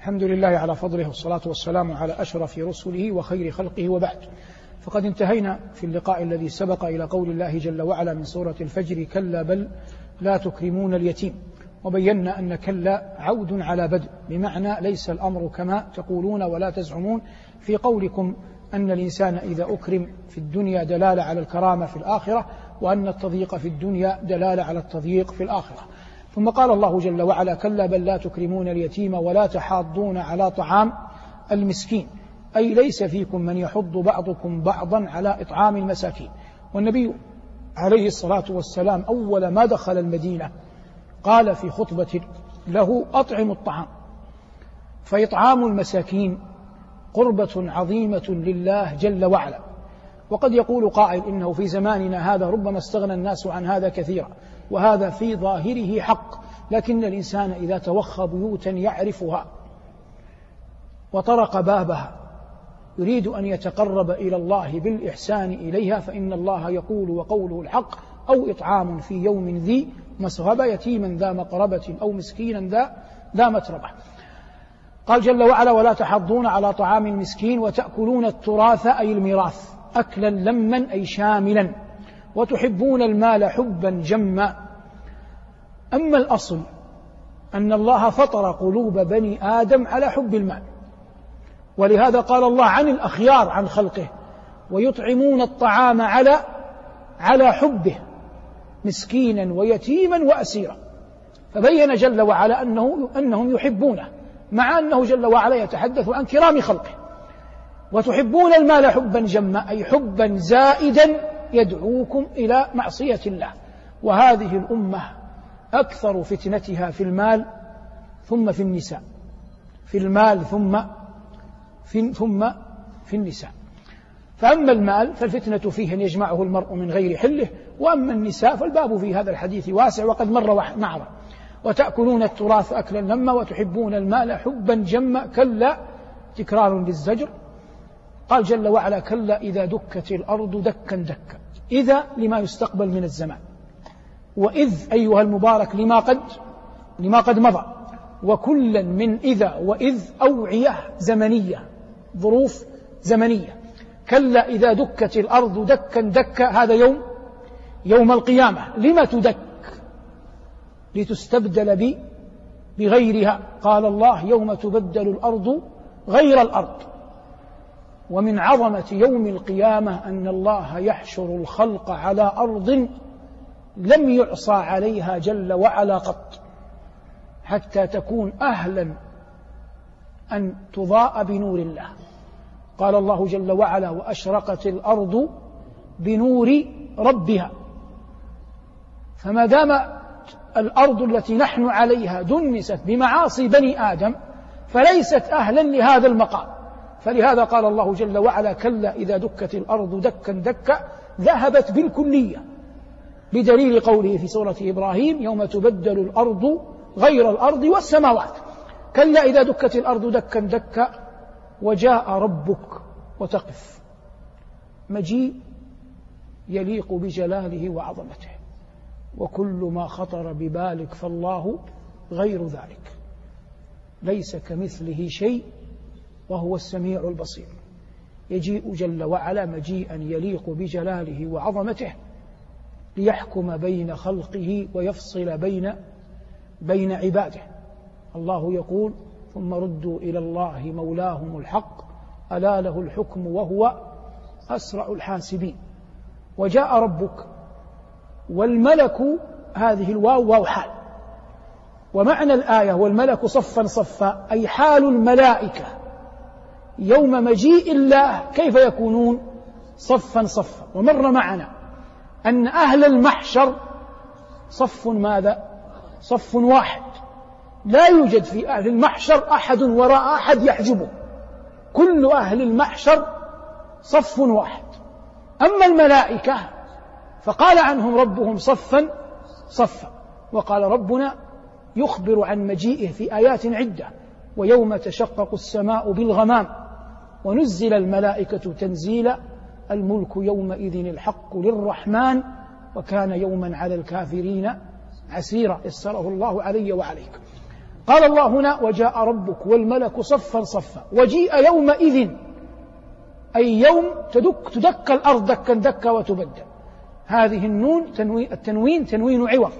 الحمد لله على فضله والصلاة والسلام على أشرف رسله وخير خلقه وبعد. فقد انتهينا في اللقاء الذي سبق إلى قول الله جل وعلا من سورة الفجر كلا بل لا تكرمون اليتيم. وبينا أن كلا عود على بدء بمعنى ليس الأمر كما تقولون ولا تزعمون. في قولكم أن الإنسان إذا أكرم في الدنيا دلالة على الكرامة في الآخرة وأن التضييق في الدنيا دلالة على التضييق في الآخرة. ثم قال الله جل وعلا كلا بل لا تكرمون اليتيم ولا تحاضون على طعام المسكين. أي ليس فيكم من يحض بعضكم بعضا على إطعام المساكين. والنبي عليه الصلاة والسلام أول ما دخل المدينة قال في خطبة له أطعم الطعام. فإطعام المساكين قربة عظيمة لله جل وعلا. وقد يقول قائل إنه في زماننا هذا ربما استغنى الناس عن هذا كثيرا. وهذا في ظاهره حق لكن الإنسان إذا توخى بيوتا يعرفها وطرق بابها يريد أن يتقرب إلى الله بالإحسان إليها فإن الله يقول وقوله الحق أو إطعام في يوم ذي مسغبة يتيما ذا مقربة أو مسكينا ذا ذا متربة. قال جل وعلا ولا تحضون على طعام المسكين وتأكلون التراث أي الميراث أكلا لما أي شاملا. وتحبون المال حبا جما. أما الأصل أن الله فطر قلوب بني آدم على حب المال. ولهذا قال الله عن الأخيار عن خلقه ويطعمون الطعام على على حبه مسكينا ويتيما وأسيرا. فبين جل وعلا أنه أنهم يحبونه مع أنه جل وعلا يتحدث عن كرام خلقه. وتحبون المال حبا جما أي حبا زائدا يدعوكم إلى معصية الله. وهذه الأمة أكثر فتنتها في المال ثم في النساء. في المال ثم في ثم في النساء. فأما المال فالفتنة فيه أن يجمعه المرء من غير حله وأما النساء فالباب في هذا الحديث واسع وقد مر معنا وتأكلون التراث أكلا لما وتحبون المال حبا جما كلا تكرار للزجر. قال جل وعلا كلا إذا دكت الأرض دكا دكا. إذا لما يستقبل من الزمان. وإذ أيها المبارك لما قد لما قد مضى. وكلا من إذا وإذ أوعية زمنية. ظروف زمنية. كلا إذا دكت الأرض دكا دكا. هذا يوم يوم القيامة. لما تدك؟ لتستبدل ب بغيرها. قال الله يوم تبدل الأرض غير الأرض. ومن عظمة يوم القيامة أن الله يحشر الخلق على أرض لم يعصى عليها جل وعلا قط حتى تكون أهلا أن تضاء بنور الله. قال الله جل وعلا وأشرقت الأرض بنور ربها. فما دام الأرض التي نحن عليها دنست بمعاصي بني آدم فليست أهلا لهذا المقام. فلهذا قال الله جل وعلا كلا إذا دكت الأرض دكا دكا ذهبت بالكلية بدليل قوله في سورة إبراهيم يوم تبدل الأرض غير الأرض والسماوات. كلا إذا دكت الأرض دكا دكا وجاء ربك وتقف. مجيء يليق بجلاله وعظمته وكل ما خطر ببالك فالله غير ذلك. ليس كمثله شيء وهو السميع البصير. يجيء جل وعلا مجيئا يليق بجلاله وعظمته ليحكم بين خلقه ويفصل بين بين عباده. الله يقول ثم ردوا إلى الله مولاهم الحق ألا له الحكم وهو أسرع الحاسبين. وجاء ربك والملك هذه الواو واو حال. ومعنى الآية والملك صفا صفا أي حال الملائكة. يوم مجيء الله كيف يكونون؟ صفا صفا. ومر معنا أن أهل المحشر صف ماذا؟ صف واحد. لا يوجد في أهل المحشر أحد وراء أحد يحجبه. كل أهل المحشر صف واحد. أما الملائكة فقال عنهم ربهم صفا صفا. وقال ربنا يخبر عن مجيئه في آيات عدة. ويوم تشقق السماء بالغمام. ونزل الملائكة تنزيلا الملك يومئذ الحق للرحمن وكان يوما على الكافرين عسيرا. يسره الله علي وعليك. قال الله هنا وجاء ربك والملك صفا صفا. وجيء يومئذ أي يوم تدك تدك الأرض دكا دكا وتبدل. هذه النون تنوين التنوين تنوين عوض.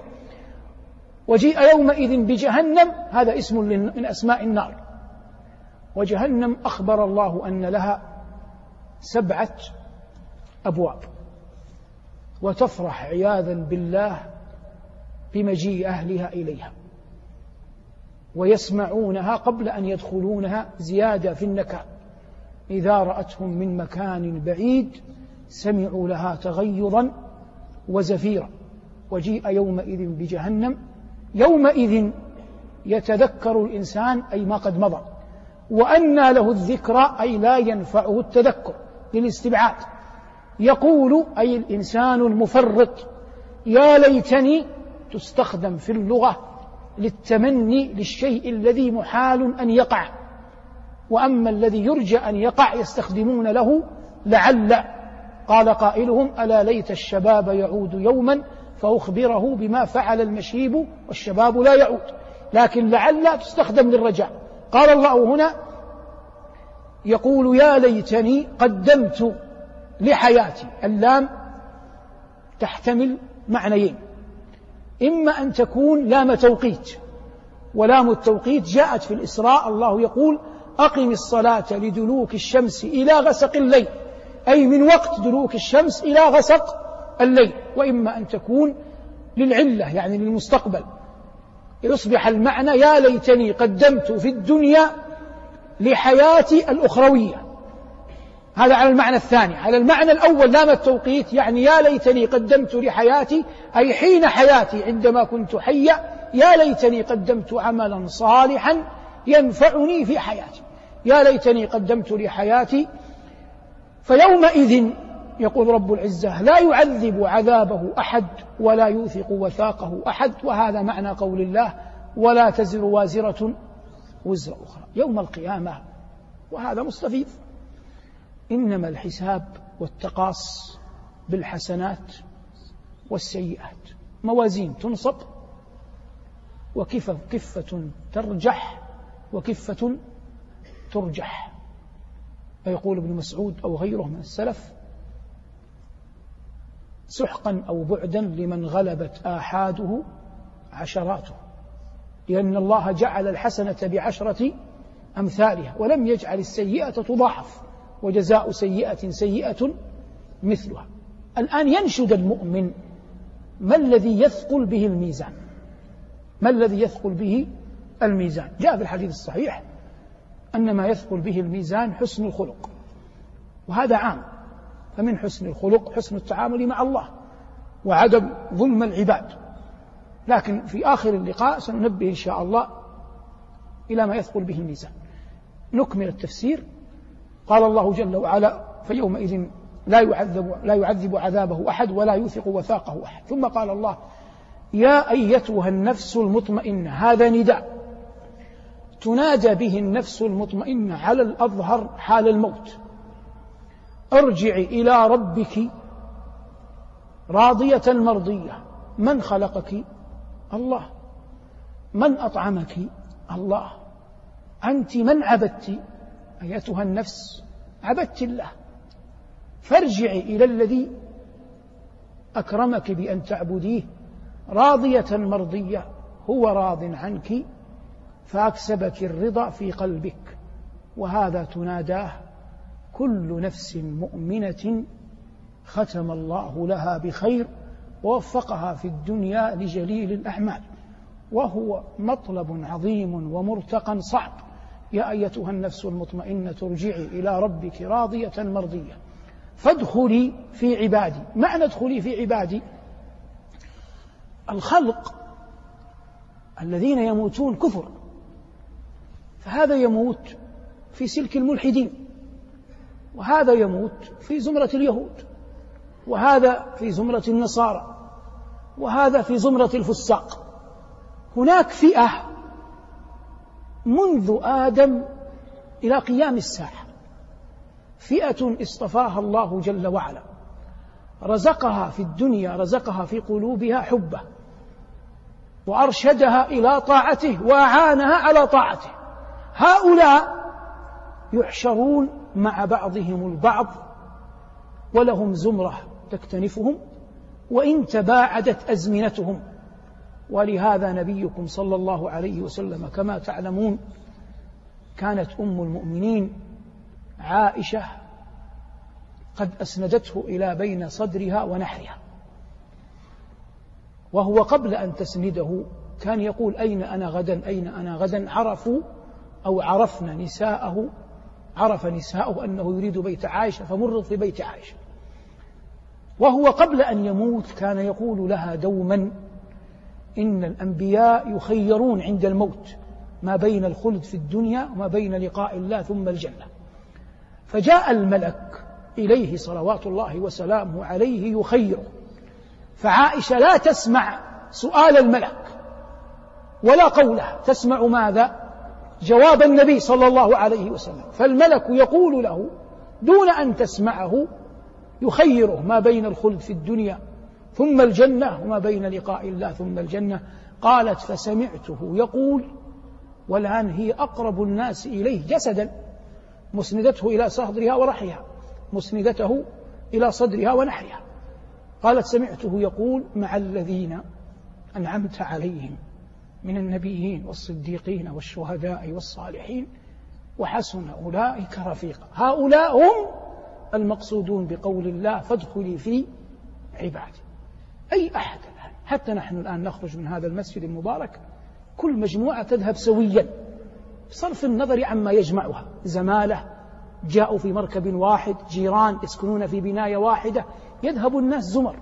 وجيء يومئذ بجهنم هذا اسم من أسماء النار. وجهنم أخبر الله أن لها سبعة أبواب. وتفرح عياذا بالله بمجيء أهلها إليها. ويسمعونها قبل أن يدخلونها زيادة في النكال إذا رأتهم من مكان بعيد سمعوا لها تغيظا وزفيرا. وجيء يومئذ بجهنم. يومئذ يتذكر الإنسان أي ما قد مضى. وأنى له الذكرى أي لا ينفعه التذكر للاستبعاد. يقول أي الإنسان المفرط يا ليتني تستخدم في اللغة للتمني للشيء الذي محال أن يقع. وأما الذي يرجى أن يقع يستخدمون له لعل. قال قائلهم ألا ليت الشباب يعود يوما فأخبره بما فعل المشيب والشباب لا يعود. لكن لعل تستخدم للرجاء. قال الله هنا يقول يا ليتني قدمت لحياتي. اللام تحتمل معنيين. إما أن تكون لام توقيت ولام التوقيت جاءت في الإسراء. الله يقول أقم الصلاة لدلوك الشمس إلى غسق الليل أي من وقت دلوك الشمس إلى غسق الليل. وإما أن تكون للعلة يعني للمستقبل. يصبح المعنى يا ليتني قدمت في الدنيا لحياتي الأخروية. هذا على المعنى الثاني. على المعنى الأول لام التوقيت يعني يا ليتني قدمت لحياتي أي حين حياتي عندما كنت حيا يا ليتني قدمت عملا صالحا ينفعني في حياتي. يا ليتني قدمت لحياتي فيومئذ يقول رب العزة لا يعذب عذابه أحد ولا يوثق وثاقه أحد وهذا معنى قول الله ولا تزر وازرة وزر أخرى يوم القيامة. وهذا مستفيض. إنما الحساب والتقاص بالحسنات والسيئات. موازين تنصب وكفة كفة ترجح وكفة ترجح. فيقول ابن مسعود أو غيره من السلف سحقا أو بعدا لمن غلبت آحاده عشراته. لأن الله جعل الحسنة بعشرة أمثالها ولم يجعل السيئة تضاعف وجزاء سيئة سيئة مثلها. الآن ينشد المؤمن ما الذي يثقل به الميزان؟ ما الذي يثقل به الميزان؟ جاء في الحديث الصحيح أن ما يثقل به الميزان حسن الخلق وهذا عام. فمن حسن الخلق حسن التعامل مع الله وعدم ظلم العباد. لكن في آخر اللقاء سننبه إن شاء الله إلى ما يثقل به الميزان. نكمل التفسير. قال الله جل وعلا فيومئذ لا يعذب لا يعذب عذابه أحد ولا يوثق وثاقه أحد. ثم قال الله يا أيتها النفس المطمئنة هذا نداء. تنادى به النفس المطمئنة على الأظهر حال الموت. ارجعي إلى ربك راضية مرضية. من خلقك؟ الله. من أطعمك؟ الله. أنت من عبدت؟ أيتها النفس عبدت الله. فارجعي إلى الذي أكرمك بأن تعبديه. راضية مرضية. هو راض عنك فأكسبك الرضا في قلبك. وهذا تناداه. كل نفس مؤمنة ختم الله لها بخير ووفقها في الدنيا لجليل الأعمال. وهو مطلب عظيم ومرتقى صعب. يا أيتها النفس المطمئنة ارجعي إلى ربك راضية مرضية. فادخلي في عبادي. معنى ادخلي في عبادي؟ الخلق الذين يموتون كفر. فهذا يموت في سلك الملحدين. وهذا يموت في زمرة اليهود وهذا في زمرة النصارى وهذا في زمرة الفساق. هناك فئة منذ آدم إلى قيام الساعة فئة اصطفاها الله جل وعلا. رزقها في الدنيا رزقها في قلوبها حبه. وأرشدها إلى طاعته وأعانها على طاعته. هؤلاء يحشرون مع بعضهم البعض ولهم زمرة تكتنفهم وإن تباعدت أزمنتهم. ولهذا نبيكم صلى الله عليه وسلم كما تعلمون كانت أم المؤمنين عائشة قد أسندته إلى بين صدرها ونحرها. وهو قبل أن تسنده كان يقول أين أنا غدا؟ أين أنا غدا؟ عرفوا أو عرفنا نساءه عرف نساءه أنه يريد بيت عائشة فمرض في بيت عائشة. وهو قبل أن يموت كان يقول لها دوما إن الأنبياء يخيرون عند الموت ما بين الخلد في الدنيا وما بين لقاء الله ثم الجنة. فجاء الملك إليه صلوات الله وسلامه عليه يخيره. فعائشة لا تسمع سؤال الملك ولا قوله تسمع ماذا؟ جواب النبي صلى الله عليه وسلم. فالملك يقول له دون أن تسمعه يخيره ما بين الخلد في الدنيا ثم الجنة وما بين لقاء الله ثم الجنة. قالت فسمعته يقول والآن هي أقرب الناس إليه جسدا. مسندته إلى صدرها ورحيها. مسندته إلى صدرها ونحرها قالت سمعته يقول مع الذين أنعمت عليهم. من النبيين والصديقين والشهداء والصالحين وحسن أولئك رفيقا. هؤلاء هم المقصودون بقول الله فادخلي في عبادي. أي أحد الآن؟ حتى نحن الآن نخرج من هذا المسجد المبارك كل مجموعة تذهب سويا بصرف النظر عما يجمعها. زمالة جاءوا في مركب واحد جيران يسكنون في بناية واحدة يذهب الناس زمر.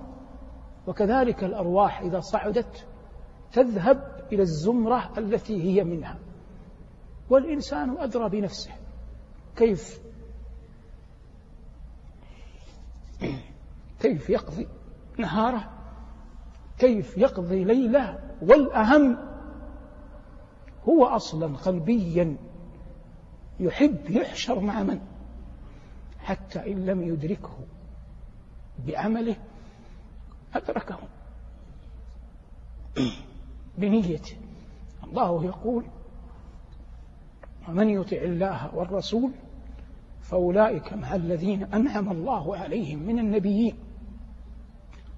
وكذلك الأرواح إذا صعدت تذهب إلى الزمرة التي هي منها. والإنسان أدرى بنفسه. كيف؟ كيف يقضي نهاره؟ كيف يقضي ليله؟ والأهم هو أصلا قلبيا. يحب يحشر مع من؟ حتى إن لم يدركه بعمله أدركه. بنيته الله يقول ومن يطع الله والرسول فأولئك مع الذين أنعم الله عليهم من النبيين.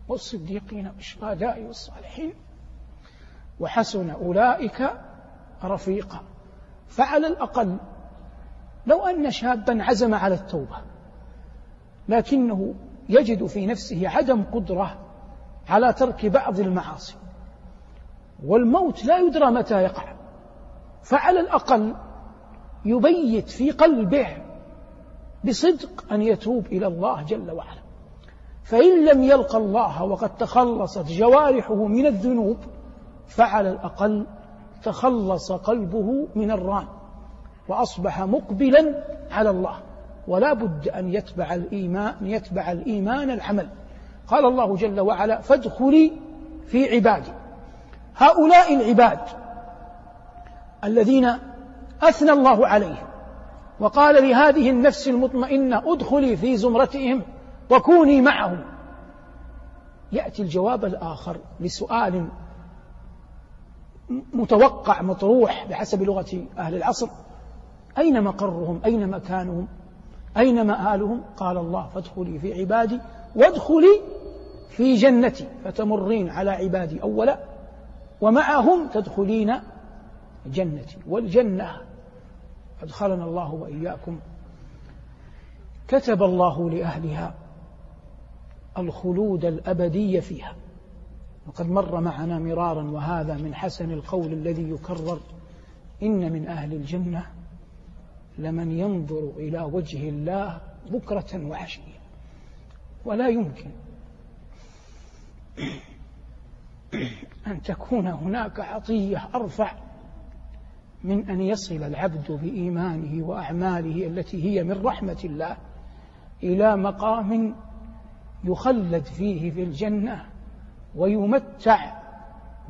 والصديقين والشهداء والصالحين وحسن أولئك رفيقا. فعلى الأقل لو أن شابا عزم على التوبة لكنه يجد في نفسه عدم قدرة على ترك بعض المعاصي. والموت لا يدرى متى يقع. فعلى الأقل يبيت في قلبه بصدق أن يتوب إلى الله جل وعلا. فإن لم يلقى الله وقد تخلصت جوارحه من الذنوب فعلى الأقل تخلص قلبه من الران وأصبح مقبلا على الله. ولا بد أن يتبع الإيمان يتبع الإيمان العمل. قال الله جل وعلا فادخلي في عبادي. هؤلاء العباد الذين أثنى الله عليهم وقال لهذه النفس المطمئنة ادخلي في زمرتهم وكوني معهم. يأتي الجواب الآخر لسؤال متوقع مطروح بحسب لغة أهل العصر. أين مقرهم؟ أين مكانهم؟ أين مآلهم؟ قال الله فادخلي في عبادي وادخلي في جنتي. فتمرين على عبادي أولا ومعهم تدخلين جنتي. والجنة أدخلنا الله وإياكم. كتب الله لأهلها الخلود الأبدي فيها. وقد مر معنا مرارا وهذا من حسن القول الذي يكرر إن من أهل الجنة لمن ينظر إلى وجه الله بكرة وعشية. ولا يمكن أن تكون هناك عطية أرفع من أن يصل العبد بإيمانه وأعماله التي هي من رحمة الله إلى مقام يخلد فيه في الجنة ويمتع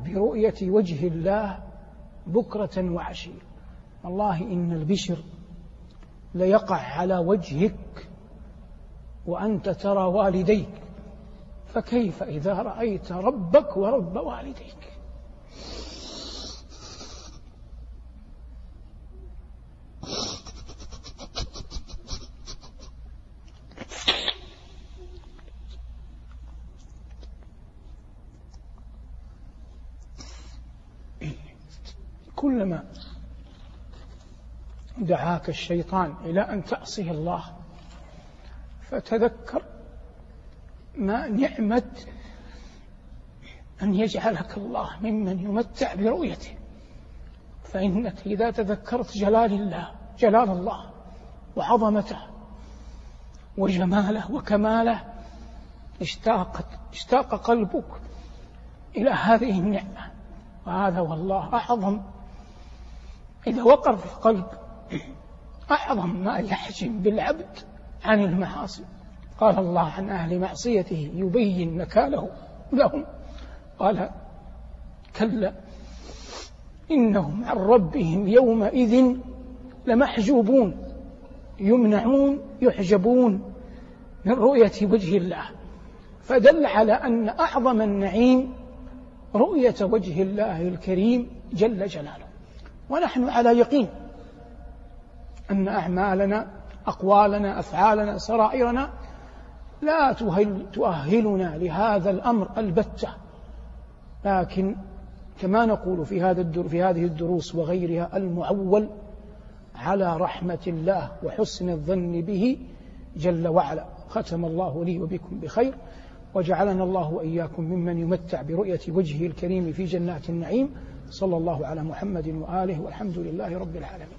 برؤية وجه الله بكرة وعشية. والله إن البشر ليقع على وجهك وأنت ترى والديك. فكيف إذا رأيت ربك ورب والديك؟ كلما دعاك الشيطان إلى أن تعصي الله فتذكر نعمة أن يجعلك الله ممن يمتع برؤيته. فإنك إذا تذكرت جلال الله جلال الله وعظمته وجماله وكماله اشتاقت اشتاق قلبك إلى هذه النعمة. وهذا والله أعظم. إذا وقر في القلب أعظم ما يحجم بالعبد عن المعاصي. قال الله عن أهل معصيته يبين نكاله لهم. قال كلا إنهم عن ربهم يومئذ لمحجوبون يمنعون يحجبون من رؤية وجه الله. فدل على أن أعظم النعيم رؤية وجه الله الكريم جل جلاله. ونحن على يقين أن أعمالنا أقوالنا أفعالنا سرائرنا لا تؤهلنا لهذا الأمر البتة. لكن كما نقول في هذا في هذه الدروس وغيرها المعول على رحمة الله وحسن الظن به جل وعلا. ختم الله لي وبكم بخير. وجعلنا الله وإياكم ممن يمتع برؤية وجهه الكريم في جنات النعيم. صلى الله على محمد وآله والحمد لله رب العالمين.